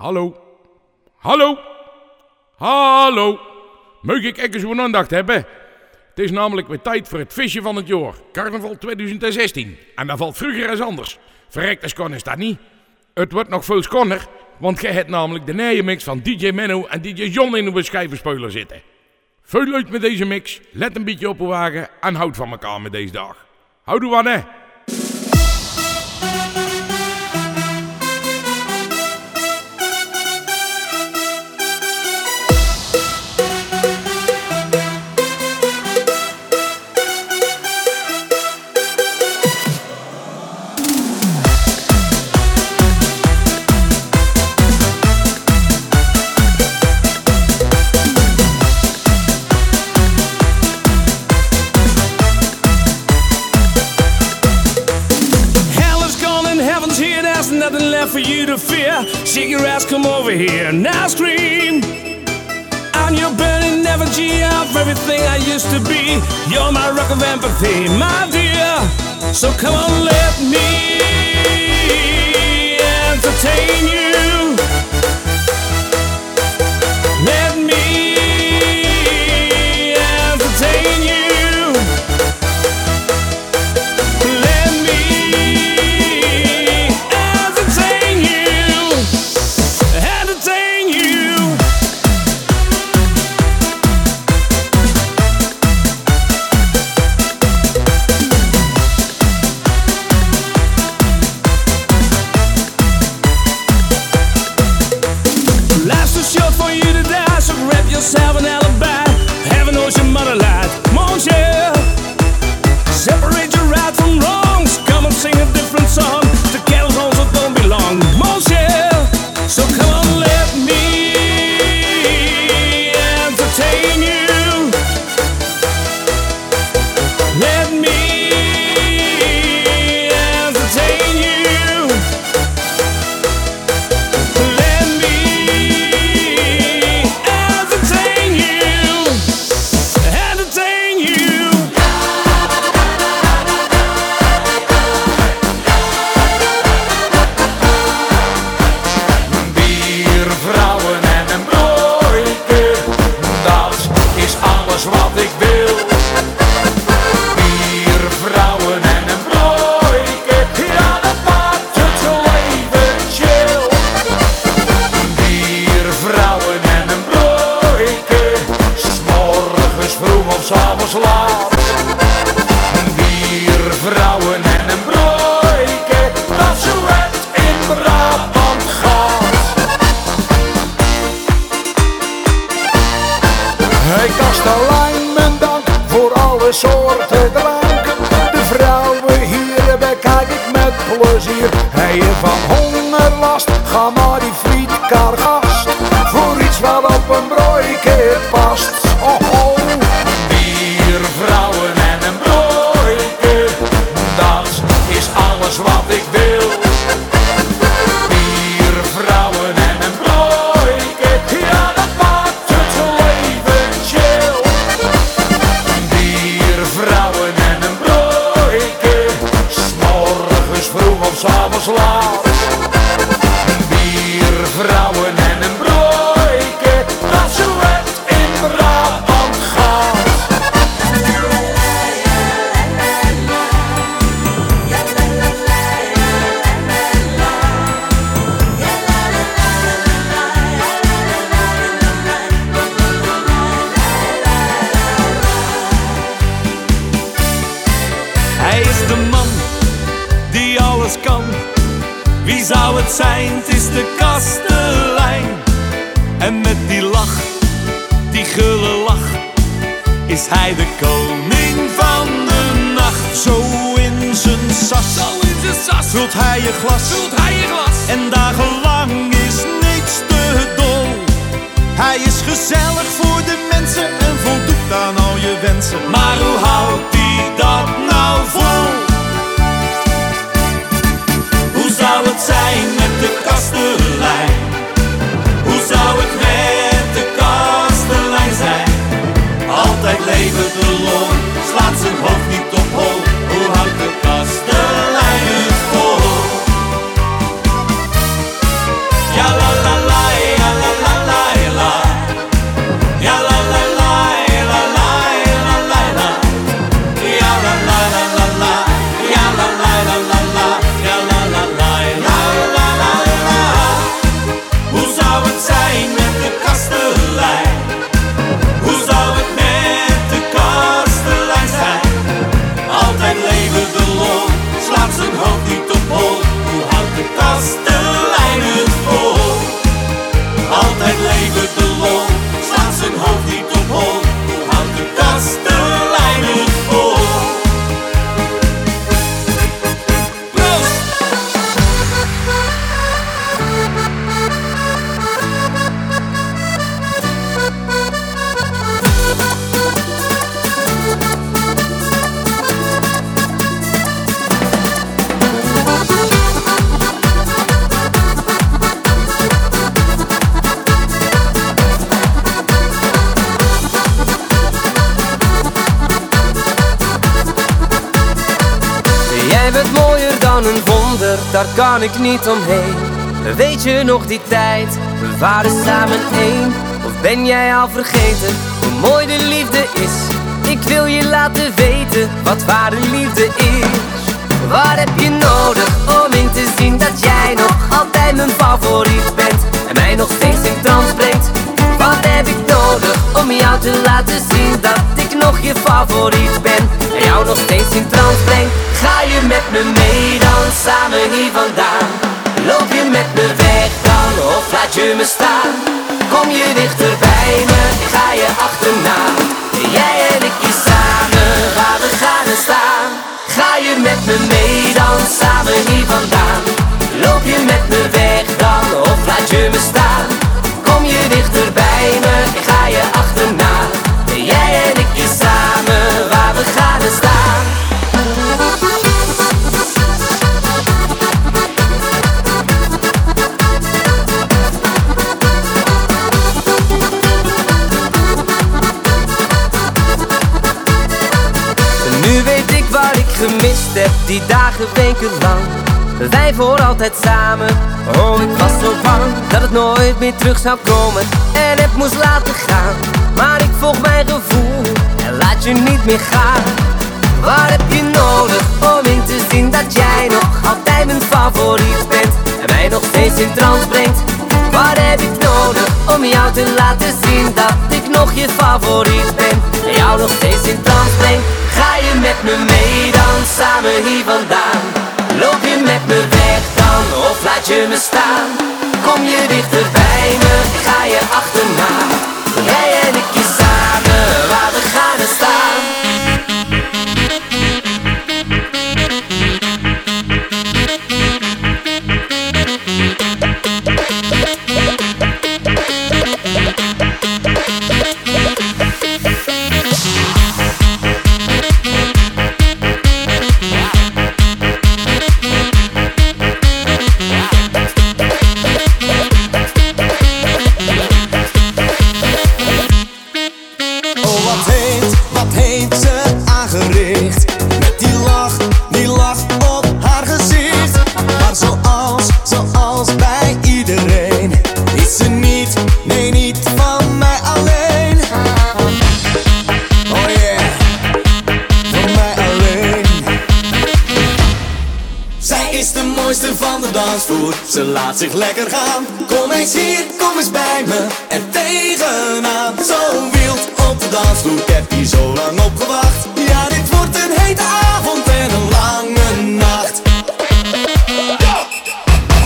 Hallo? Hallo? Hallo? Meug ik even zo'n aandacht hebben? Het is namelijk weer tijd voor het visje van het jaar. Carnaval 2016. En dat valt vroeger eens anders. Verrekt als is dat niet. Het wordt nog veel skonner, want jij hebt namelijk de nieuwe mix van DJ Menno en DJ John in uw schijvenspeler zitten. Veel leuk met deze mix, let een beetje op uw wagen en houd van elkaar met deze dag. Houdoe aan hè! Shake your ass, come over here. Now scream. On your burning effigy of everything I used to be. You're my rock of empathy, my dear. So come on, let me hij de koning van de nacht. Zo in zijn sas, zo in zijn sas, vult hij je glas, vult hij je glas. En dagenlang is niets te dol. Hij is gezellig voor de mensen en voldoet aan al je wensen. Maar hoe houdt hij dat nou vol? Hoe zou het zijn met de kastelein? Leven de lol, slaat zijn hoofd niet op daar kan ik niet omheen. Weet je nog die tijd, we waren samen één? Of ben jij al vergeten hoe mooi de liefde is? Ik wil je laten weten wat ware liefde is. Wat heb je nodig om in te zien dat jij nog altijd mijn favoriet bent en mij nog steeds in trance brengt? Wat heb ik nodig om jou te laten zien dat ik nog je favoriet ben en nog steeds in trance? Ga je met me mee dan samen hier vandaan? Loop je met me weg dan of laat je me staan? Kom je dichter bij me, ga je achterna? Jij en ik hier samen, waar we gaan en staan. Ga je met me mee dan samen hier vandaan? Loop je met me weg dan of laat je me staan? Die dagen wekenlang. Wij voor altijd samen, oh ik was zo bang dat het nooit meer terug zou komen en het moest laten gaan. Maar ik volg mijn gevoel en laat je niet meer gaan. Waar heb je nodig om in te zien dat jij nog altijd mijn favoriet bent en mij nog steeds in trance brengt? Wat heb ik nodig om jou te laten zien dat ik nog je favoriet ben en jou nog steeds in trance breng? Je met me mee dan samen hier vandaan? Loop je met me weg dan of laat je me staan? Kom je dichter bij me, ga je achterna? Jij en ik hier samen, waar we gaan staan. Ze laat zich lekker gaan. Kom eens hier, kom eens bij me en tegenaan. Zo wild op de dansvloer, ik heb hier zo lang op gewacht. Ja, dit wordt een hete avond en een lange nacht.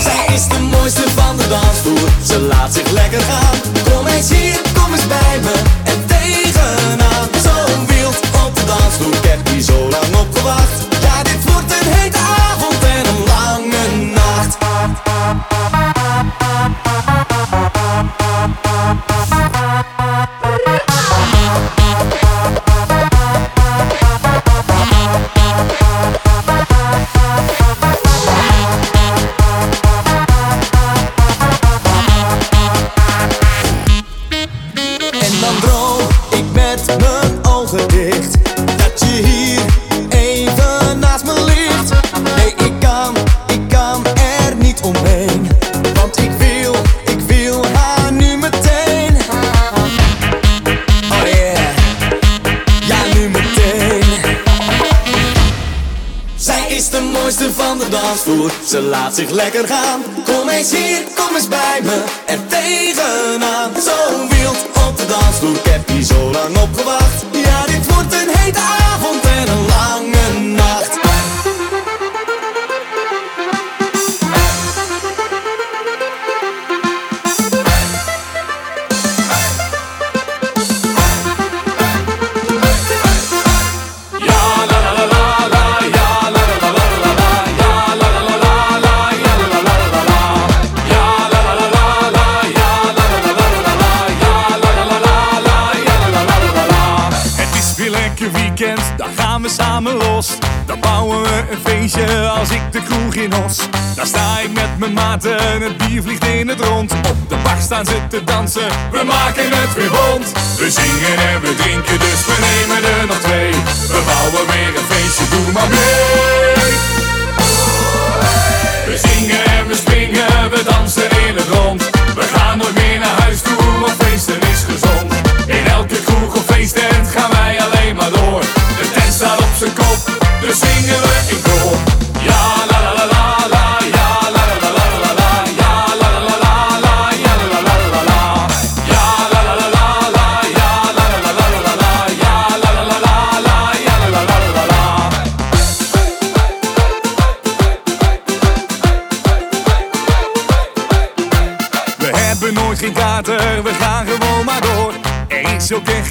Zij is de mooiste van de dansvloer, ze laat zich lekker gaan. Kom eens hier, ze laat zich lekker gaan. Kom eens hier, samen los. Dan bouwen we een feestje als ik de kroeg in os. Daar sta ik met mijn maten, het bier vliegt in het rond. Op de bar staan ze te dansen, we maken het weer rond. We zingen en we drinken, dus we nemen er nog twee. We bouwen weer een feestje, doe maar mee. We zingen en we springen, we dansen in het rond. We gaan nooit meer naar huis toe, want feesten is gezond. In elke kroeg of feest Laten we zingen we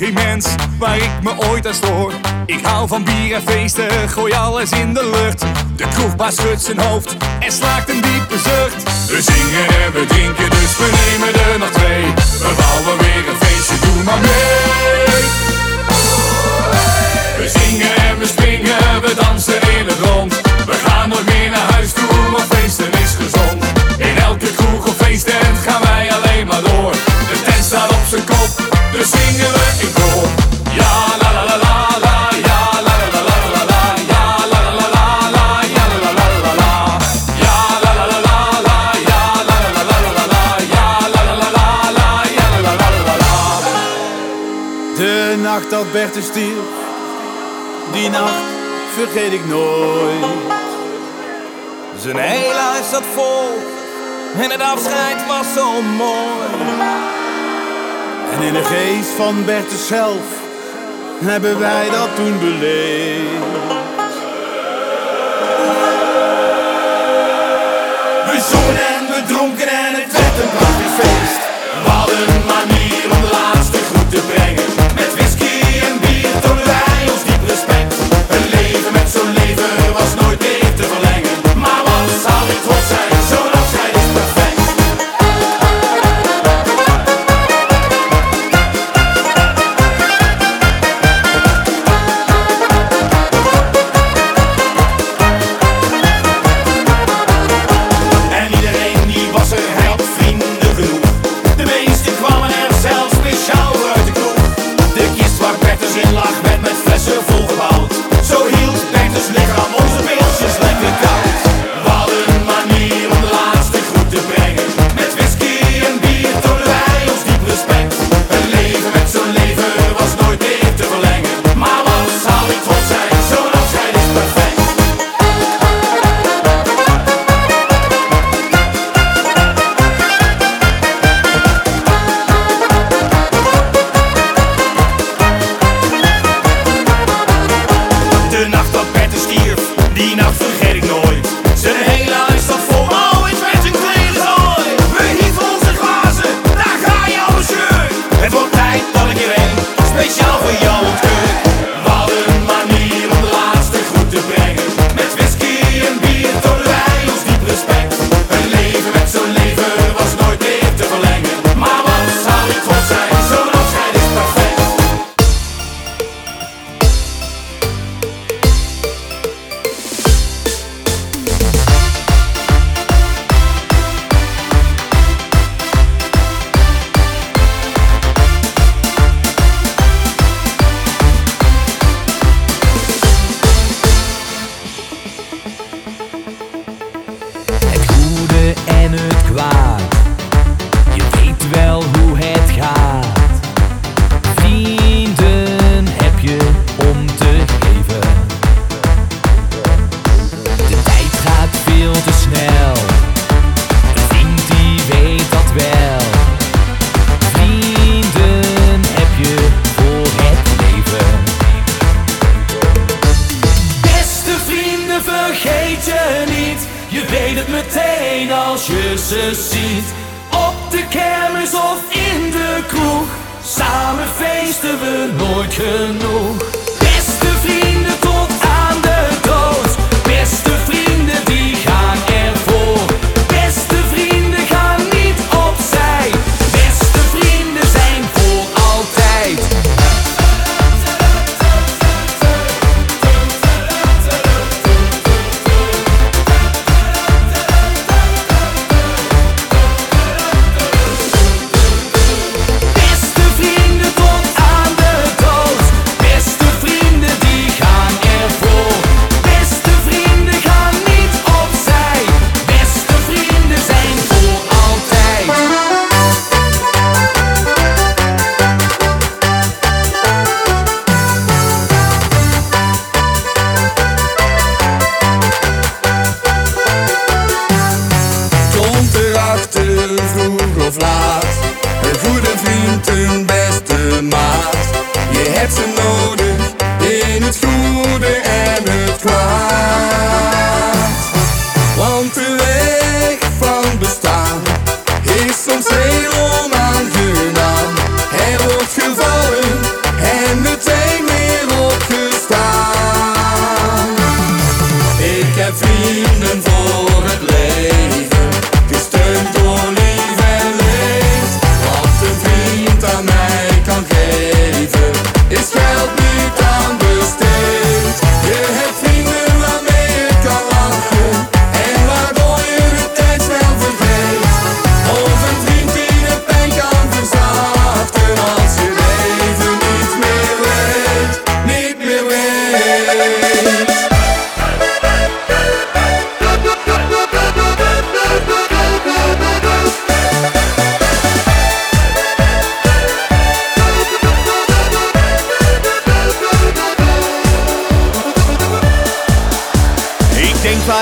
geen mens waar ik me ooit aan stoor. Ik hou van bier en feesten, gooi alles in de lucht. De kroegbaas schudt zijn hoofd en slaakt een diepe zucht. We zingen en we drinken, dus we nemen er nog twee. We bouwen weer een feestje, doe maar mee. We zingen en we springen, we dansen in het rond. We gaan nog meer naar huis toe, want feesten is gezond. In elke kroeg of gaan wij alleen maar door. De tent staat op zijn kop, dus zingen we. nacht vergeet ik nooit. Zijn hele huis zat vol en het afscheid was zo mooi. En in de geest van Bertus zelf hebben wij dat toen beleefd. We zongen This.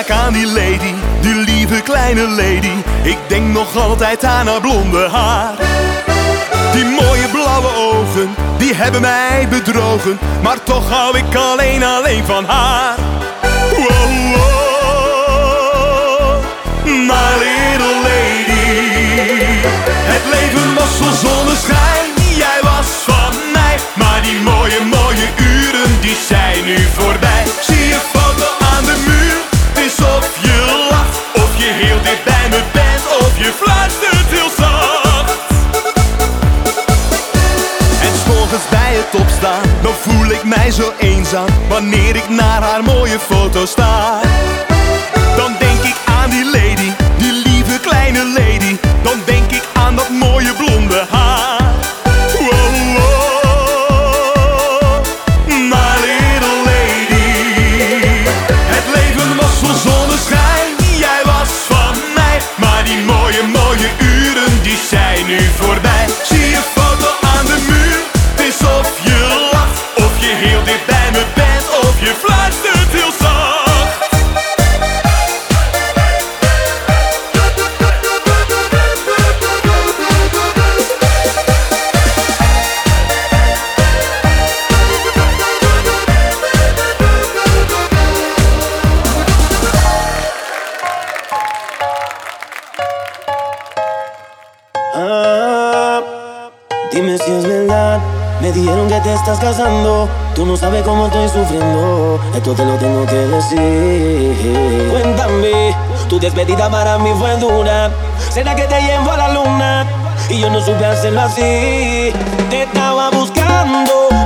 vaak aan die lady, die lieve kleine lady. Ik denk nog altijd aan haar blonde haar. Die mooie blauwe ogen, die hebben mij bedrogen. Maar toch hou ik alleen, alleen van haar. Wow, wow, my little lady. Het leven was vol zonneschijn, jij was van mij. Maar die mooie, mooie uren, die zijn nu voorbij. ik mij zo eenzaam wanneer ik naar haar mooie foto sta. Dan denk ik aan die lady, die lieve kleine lady. Dan denk ik aan dat mooie blonde haar. casando. Tú no sabes cómo estoy sufriendo. Esto te lo tengo que decir. Cuéntame, tu despedida para mí fue dura. ¿Será que te llevo a la luna? Y yo no supe hacerlo así. Te estaba buscando.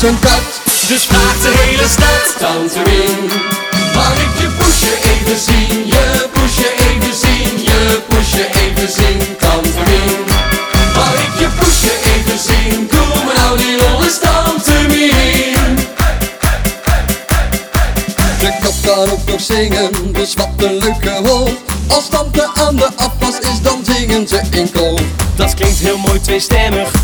kat, dus vraagt de hele stad. Tante Wien, mag ik je poesje even zien? Je poesje even zien, je poesje even zien. Tante Wien, mag ik je poesje even zien? Kom nou die rol is Tante Wien. De kat kan ook nog zingen, dus wat een leuke hoofd. Als tante aan de appas is, dan zingen ze in. Dat klinkt heel mooi, twee tweestemmig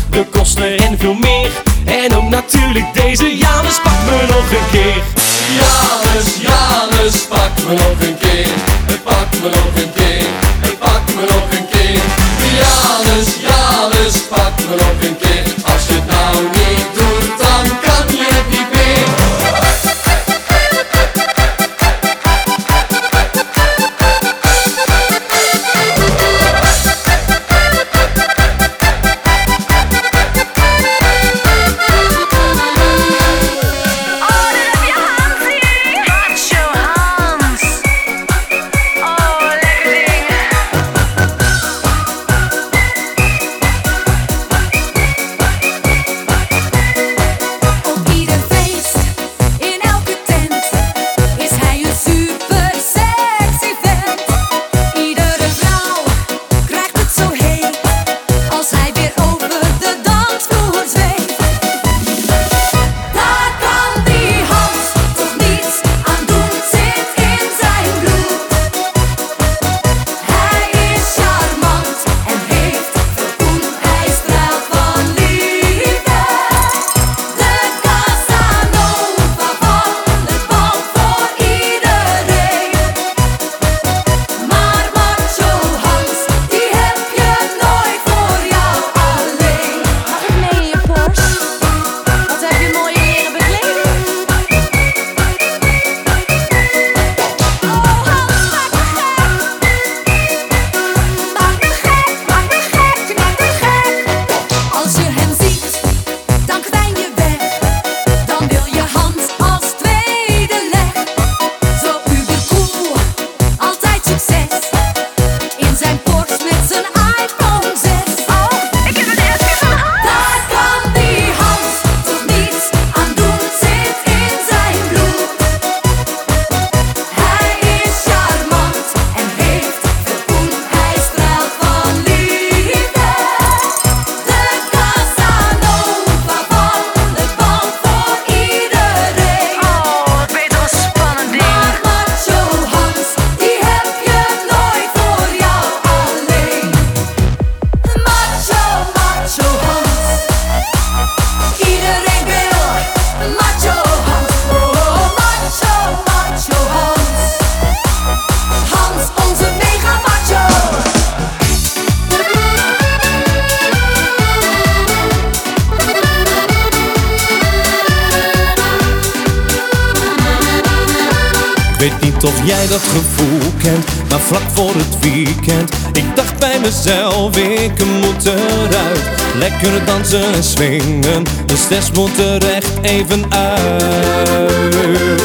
Ik moet eruit. Lekker dansen en swingen, de stress moet er echt even uit.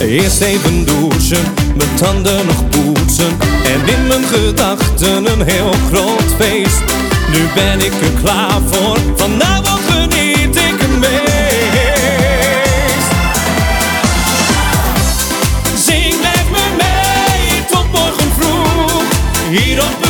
Eerst even douchen, mijn tanden nog poetsen En in mijn gedachten een heel groot feest Nu ben ik er klaar voor, vanavond geniet ik het meest Zing met me mee, tot morgen vroeg Hier op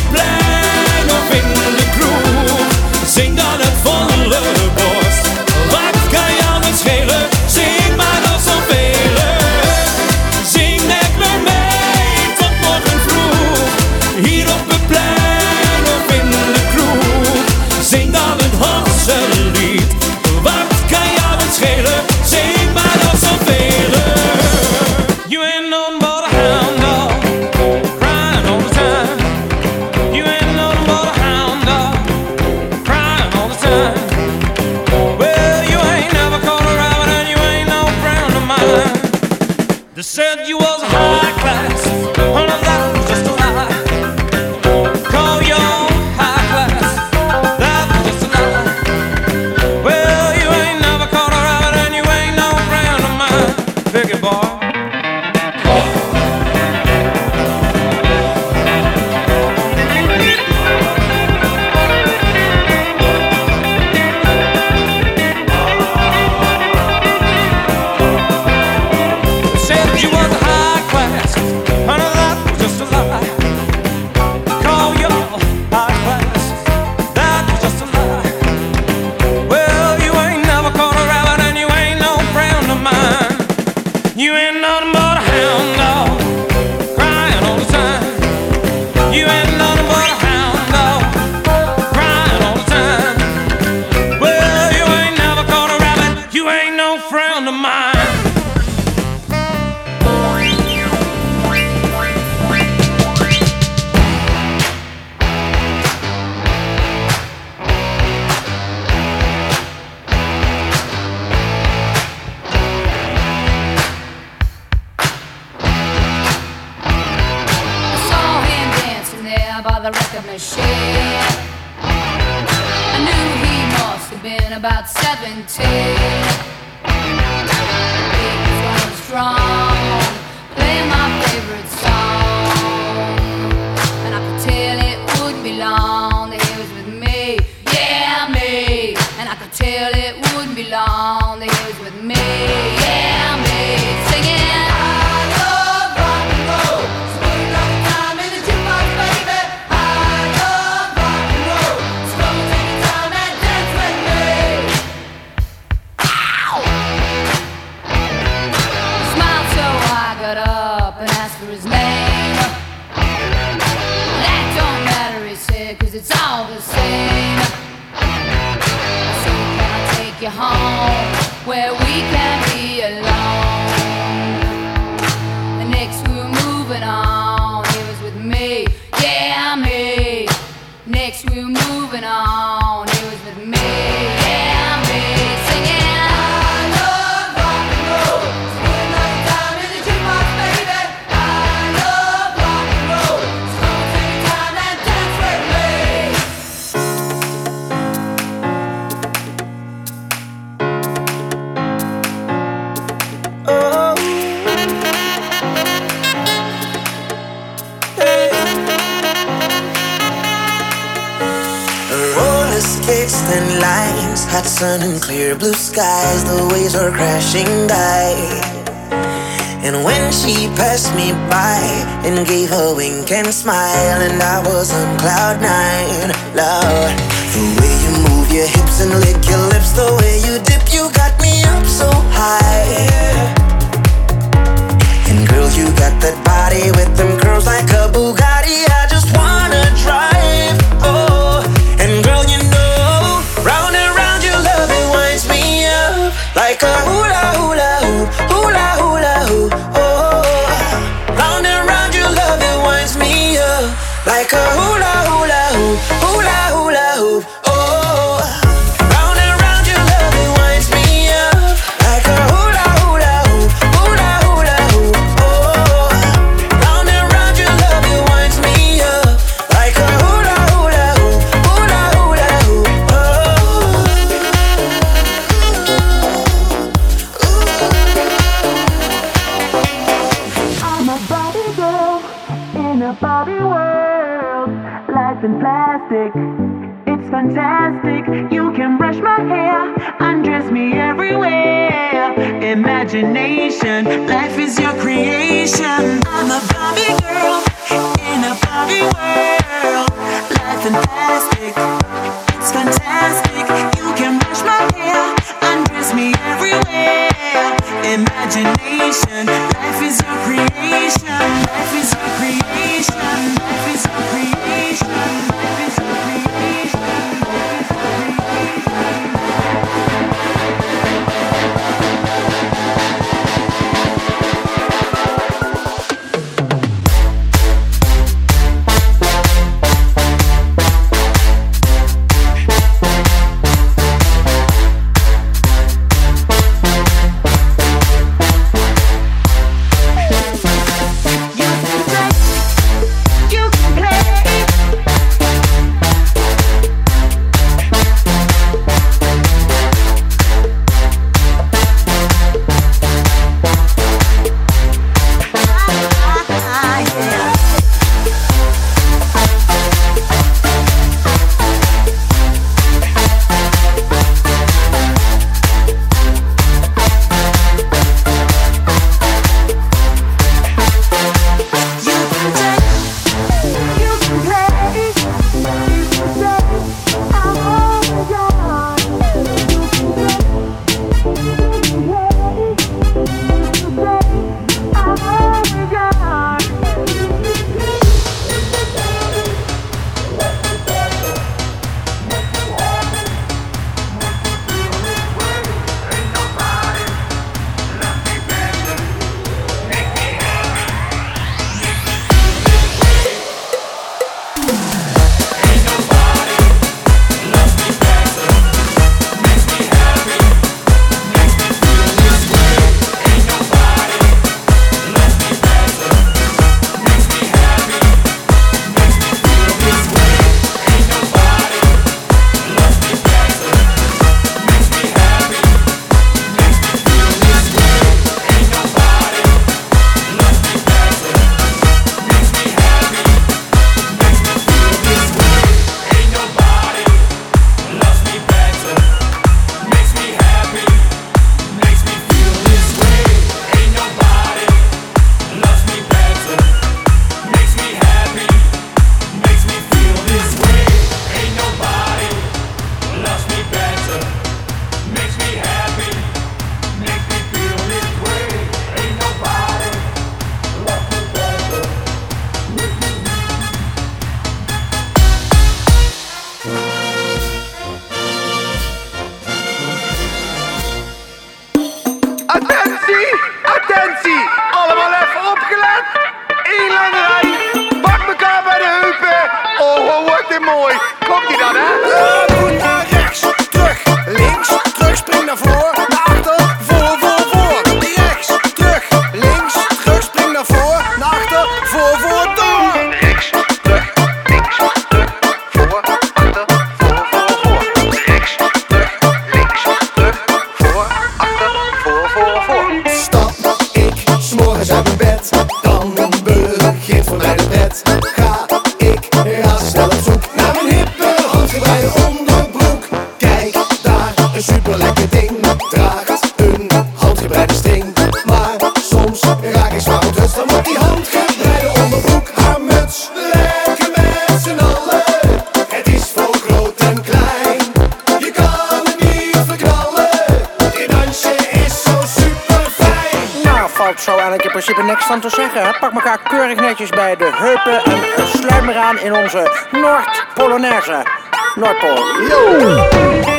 niks van te zeggen. Pak elkaar keurig netjes bij de heupen en sluit maar aan in onze Noord-Polonaise. Noordpool.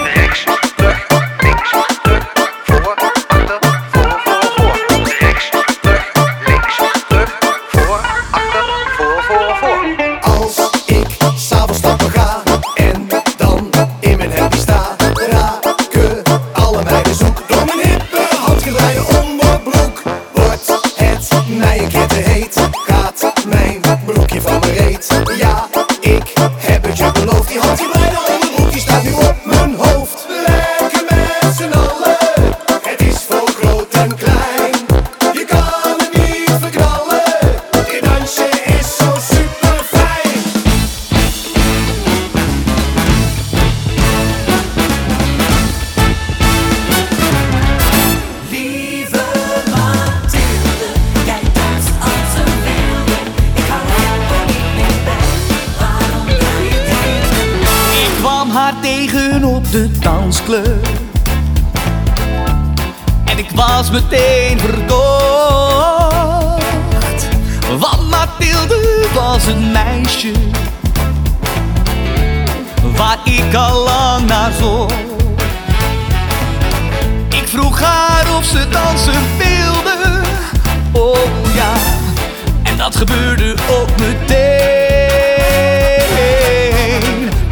Gebeurde ook meteen.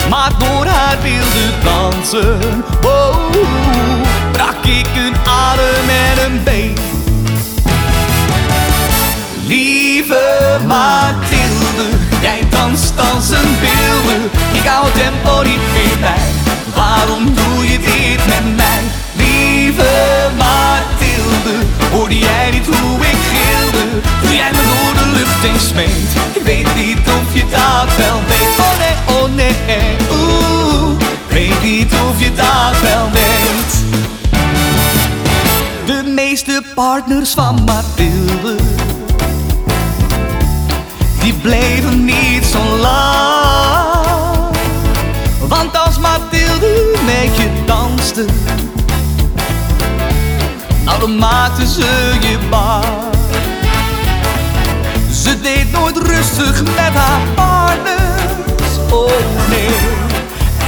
Maar door haar wilde dansen wow, Brak ik een adem en een been. Lieve Mathilde, jij danst als een wilde. Ik hou het tempo niet meer bij. Waarom doe je dit met mij? Lieve Mathilde, hoorde jij niet hoe ik gilde? Toen jij me door Ik weet niet of je dat wel weet Oh nee, oh nee, oeh Weet niet of je dat wel weet De meeste partners van Mathilde die bleven niet zo lang. Want als Mathilde met je danste, nou dan maakte ze je bang. Nooit rustig met haar partners, oh nee.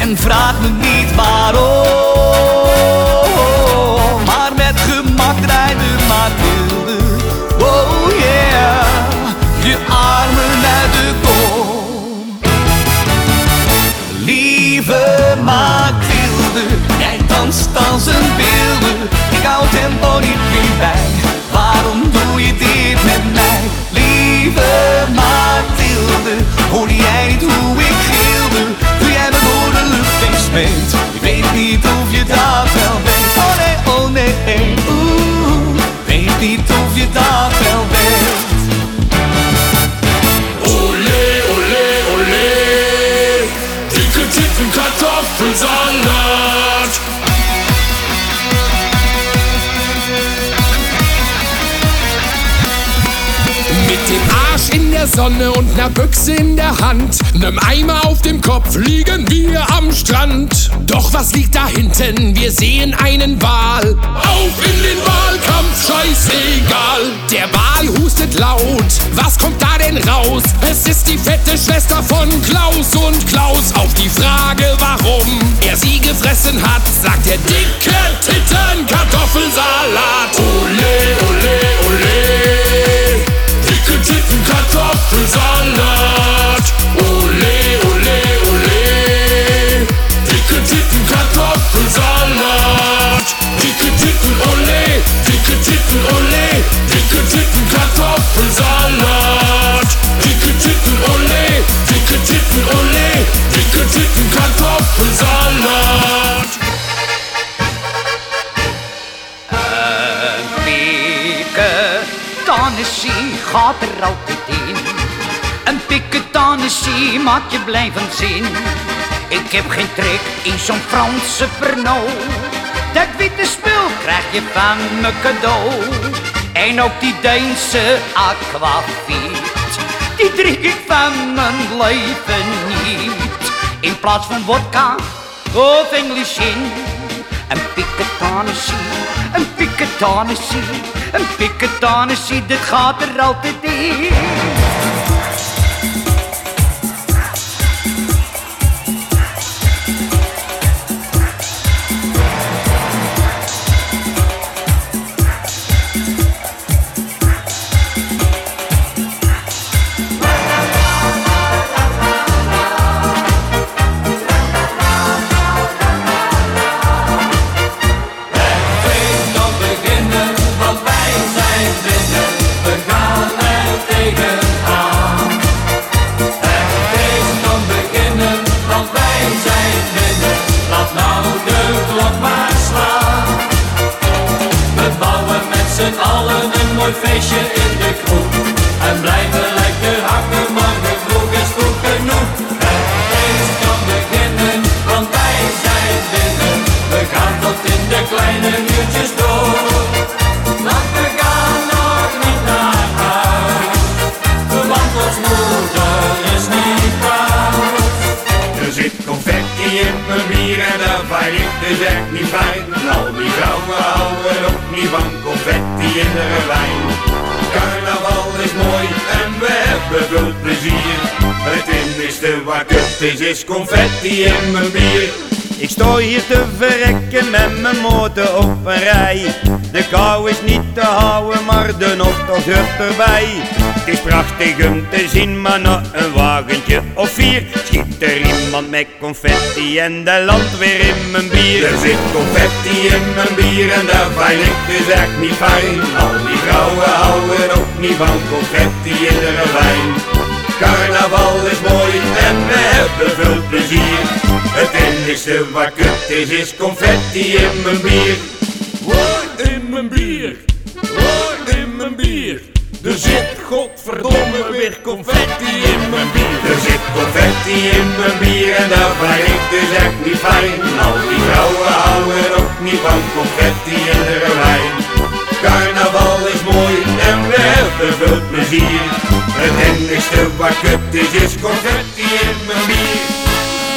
En vraag me niet waarom, maar met gemak draaide Mathilde, oh yeah je armen uit de kom. Lieve Mathilde, jij danst als een wilde. Ik hou tempo niet meer niet Sonne und ner Büchse in der Hand, nem Eimer auf dem Kopf liegen wir am Strand. Doch was liegt da hinten? Wir sehen einen Wal. Auf in den Wahlkampf, scheißegal. Der Wal hustet laut. Was kommt da denn raus? Es ist die fette Schwester von Klaus und Klaus. Auf die Frage, warum er sie gefressen hat, sagt der dicke Titten Kartoffelsalat. Ole, ole, ole. Titten, Kartoffelsalat. Gaat er altijd in. Een piketanessie maakt je blij van zin. Ik heb geen trek in zo'n Franse Pernod. Dat witte spul krijg je van me cadeau. En ook die Deense aquavit, die drink ik van mijn leven niet. In plaats van vodka of English. Een piketanessie, een piketanessie, een piketanessie, dit gaat er altijd in. Kut is, confetti in mijn bier. Ik sta hier te verrekken met mijn motor op een rij. De kou is niet te houden, maar de optocht hoort erbij. Het is prachtig om te zien, maar na een wagentje of vier schiet er iemand met confetti en de land weer in mijn bier. Er zit confetti in mijn bier en dat vind ik dus echt niet fijn. Al die vrouwen houden ook niet van confetti in de wijn. Carnaval is mooi en we hebben veel plezier. Het enige wat kut is, is confetti in mijn bier. Hoor in mijn bier, hoor in mijn bier. Er zit godverdomme weer confetti in mijn bier. Er zit confetti in mijn bier en dat vind ik dus echt niet fijn. Al die vrouwen houden ook niet van confetti in de wijn. Carnaval is mooi en we hebben veel plezier. Het enigste wat kut is, is confetti in mijn bier.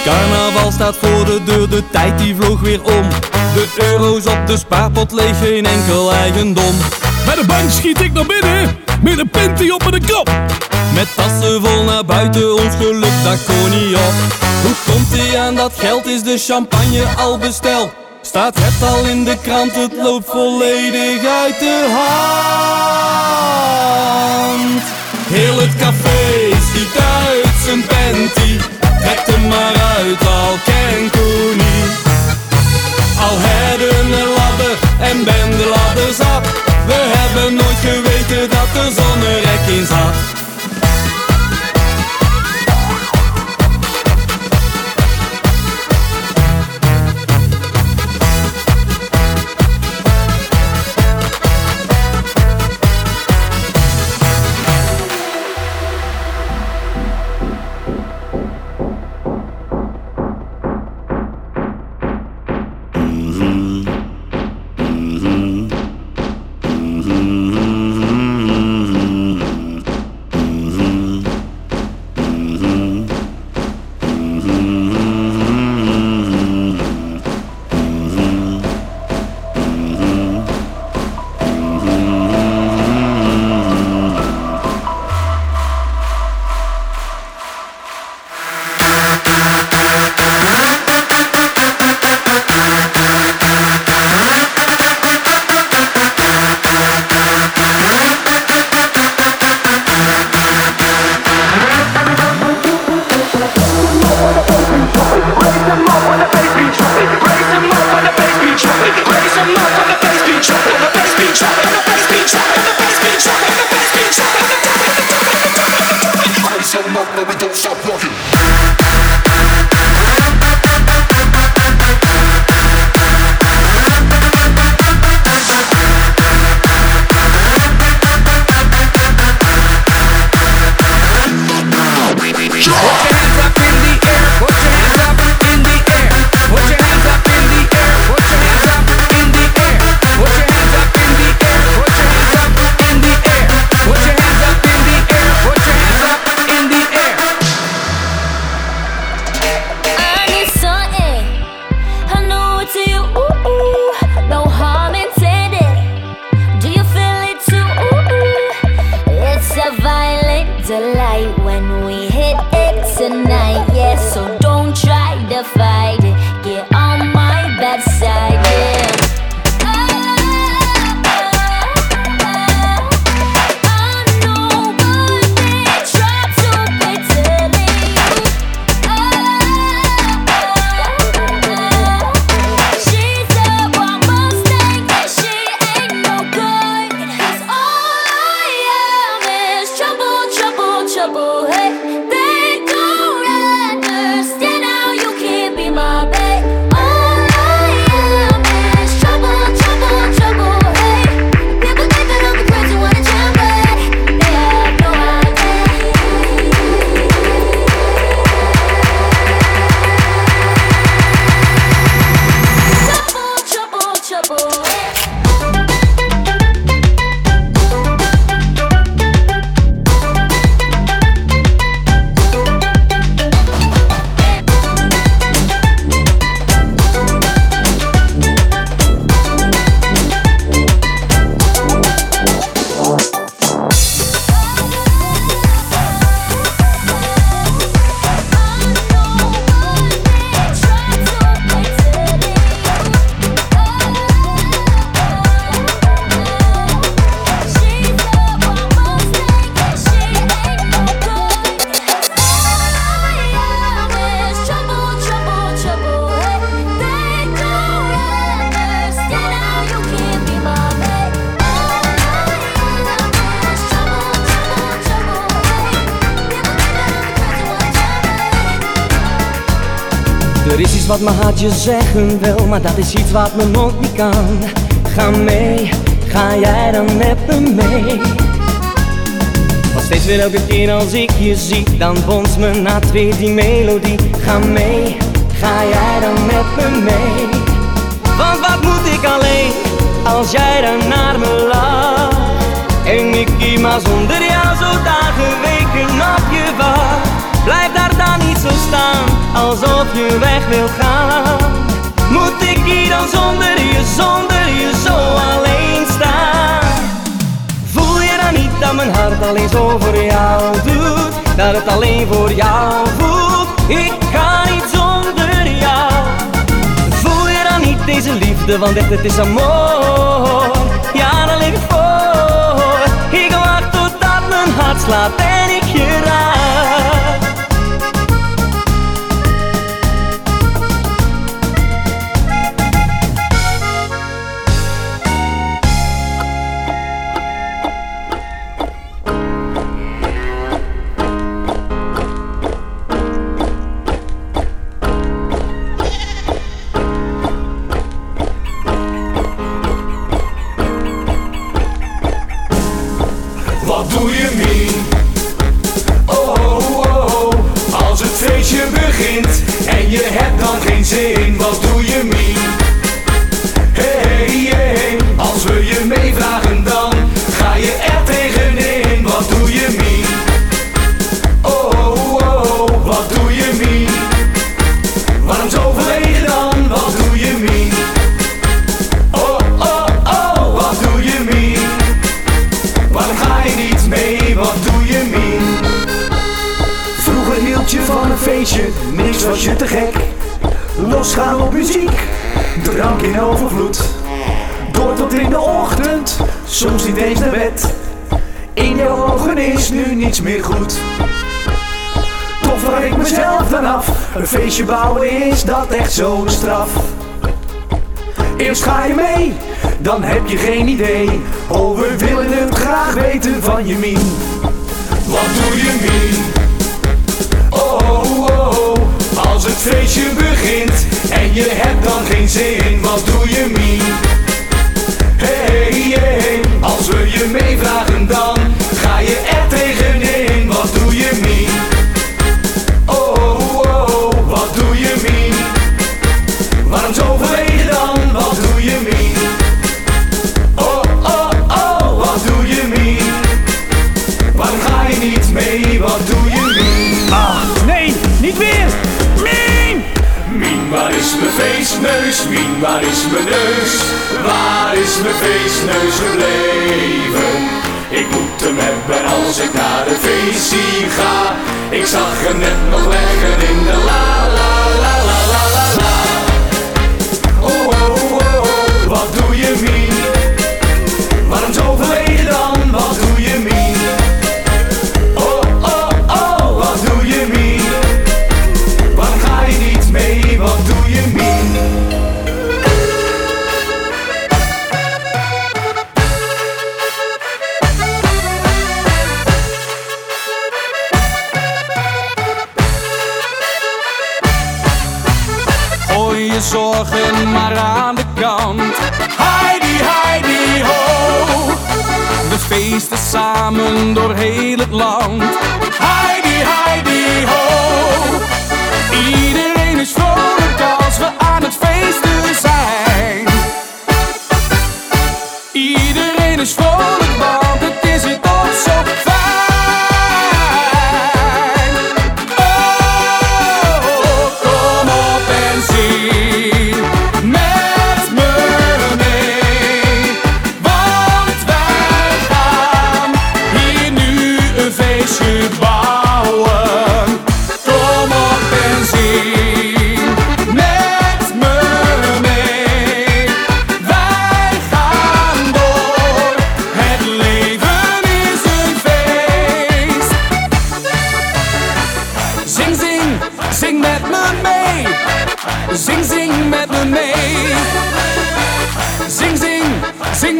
Carnaval staat voor de deur, de tijd die vloog weer om. De euro's op de spaarpot leeg, geen enkel eigendom. Bij de bank schiet ik naar binnen, met een pintie op mijn kop. Met tassen vol naar buiten, ons geluk dat kon niet op. Hoe komt ie aan dat geld, is de champagne al besteld? Staat het al in de krant, het loopt volledig uit de hand. Heel het café schiet uit zijn panty. Trek hem maar uit, al ken. Al hadden een ladder en ben de ladder zat. We hebben nooit geweten hartje zeggen wil, maar dat is iets wat mijn mond niet kan. Ga mee, ga jij dan met me mee? Want steeds weer elke keer als ik je zie, dan bonst me na twee die melodie. Ga mee, ga jij dan met me mee? Want wat moet ik alleen, als jij dan naar me lacht? En ik hier maar zonder jou zo dagen, weken op je wacht. Blijf daar dan niet zo staan, alsof je weg wil gaan. Moet ik hier dan zonder je, zonder je zo alleen staan? Voel je dan niet dat mijn hart alleen zo voor jou doet? Dat het alleen voor jou voelt? Ik kan niet zonder jou. Voel je dan niet deze liefde, want echt het is amor. Ja, dan lig ik voor. Ik wacht totdat mijn hart slaat en ik je raak. Feestje bouwen is dat echt zo'n straf. Eerst ga je mee, dan heb je geen idee. Oh, we willen het graag weten van je Mien. Wat doe je Mien? Oh, oh, oh, als het feestje begint en je hebt dan geen zin. Wat doe je Mien? Hey, hey, als we je meevragen dan ga je er tegenin.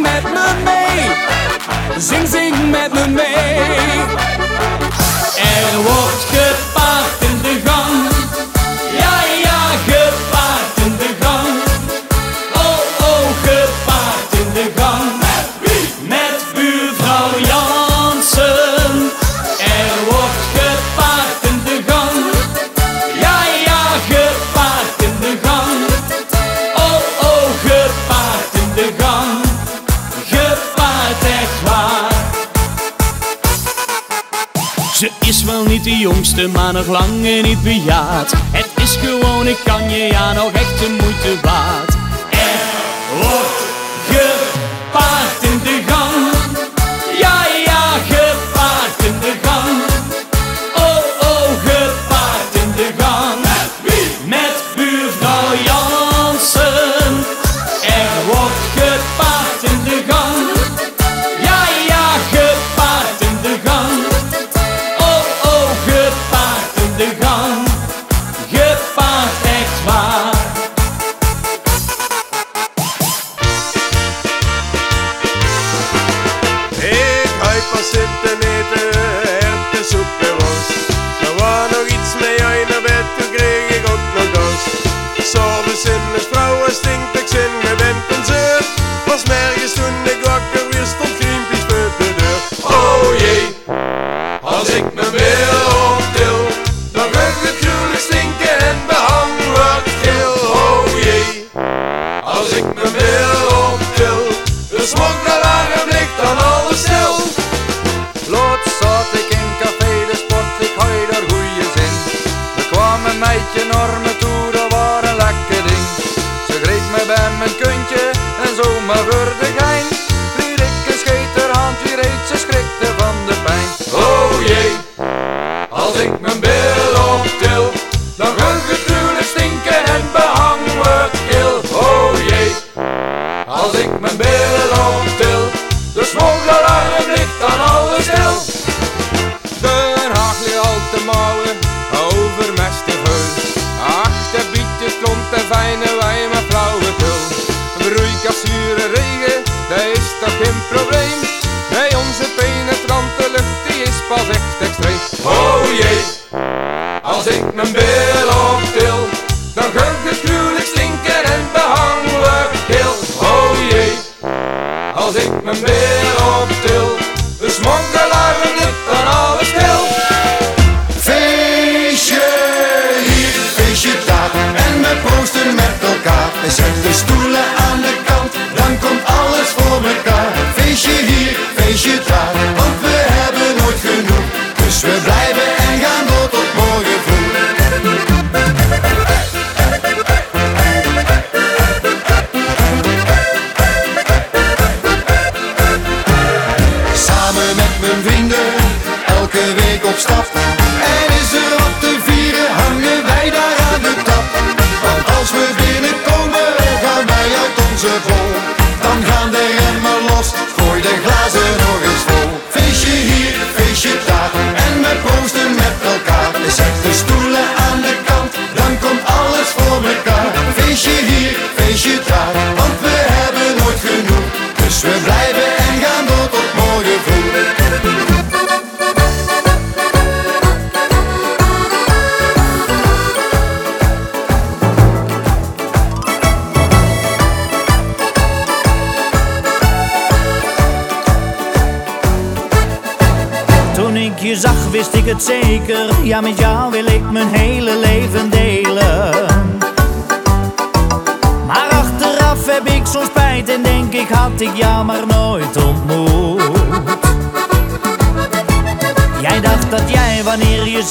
Zing met me mee. Zing, zing met me mee. Er wordt maar nog lang niet bejaard. Het is gewoon, ik kan je ja nog echt de moeite waard.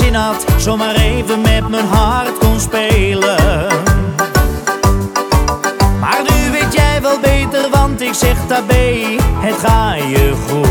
in had, zomaar even met mijn hart kon spelen. Maar nu weet jij wel beter, want ik zeg tabé, het ga je goed.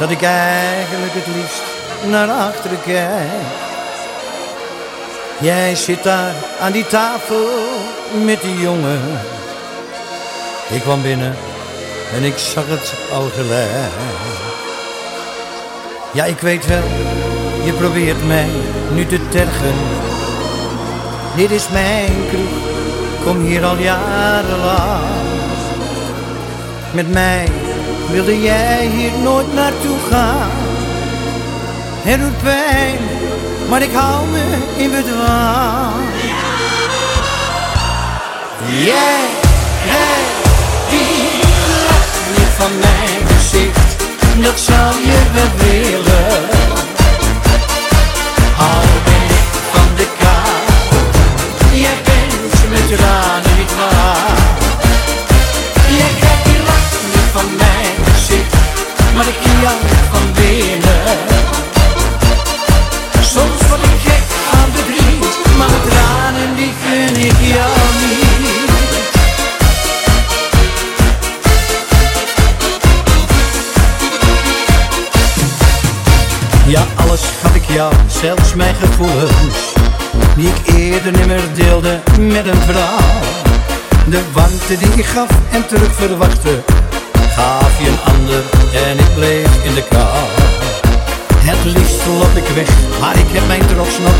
Dat ik eigenlijk het liefst naar achteren kijk. Jij zit daar aan die tafel met die jongen. Ik kwam binnen en ik zag het al gelijk. Ja, ik weet wel, je probeert mij nu te tergen. Dit is mijn kroeg, kom hier al jarenlang. Met mij wilde jij hier nooit naartoe gaan. Het doet pijn, maar ik hou me in bedwang. Jij, jij, die lacht niet van mijn gezicht, dat zou je wel willen. Al ben van de kou, jij bent met tranen van. Soms word ik gek aan verdriet, maar mijn tranen die gun ik jou niet. Ja, alles gaf ik jou, zelfs mijn gevoelens Die ik eerder nimmer deelde met een vrouw De warmte die ik gaf en terug verwachtte Gaf je een ander en ik bleef in de kou Het liefst loop ik weg, maar ik heb mijn trots nog.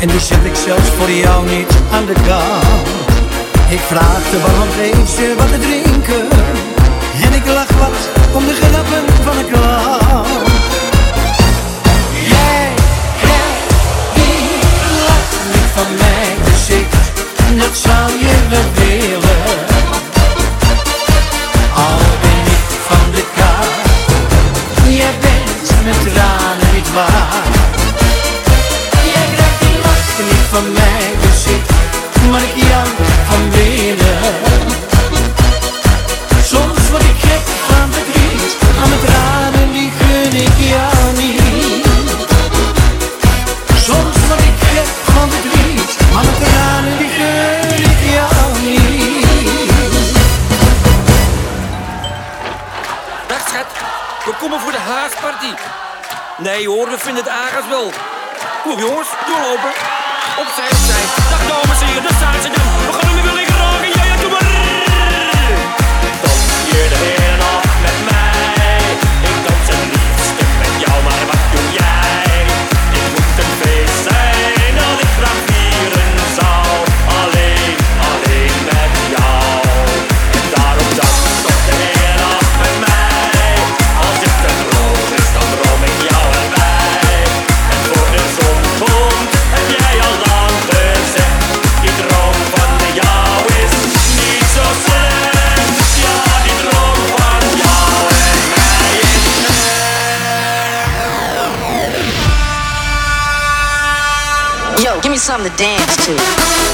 En die zet ik zelfs voor jou niet aan de kant Ik vraagde waarom geef ze wat te drinken? En ik lach wat om de grappen van een clown Jij, jij, die lacht van mijn gezicht Dat zou je wel bent met tranen niet Nee hoor, we vinden het aardig wel. Kom jongens, doorlopen. Opzij, opzij. Dag dames en heren, daar staan ze dan. time to dance to.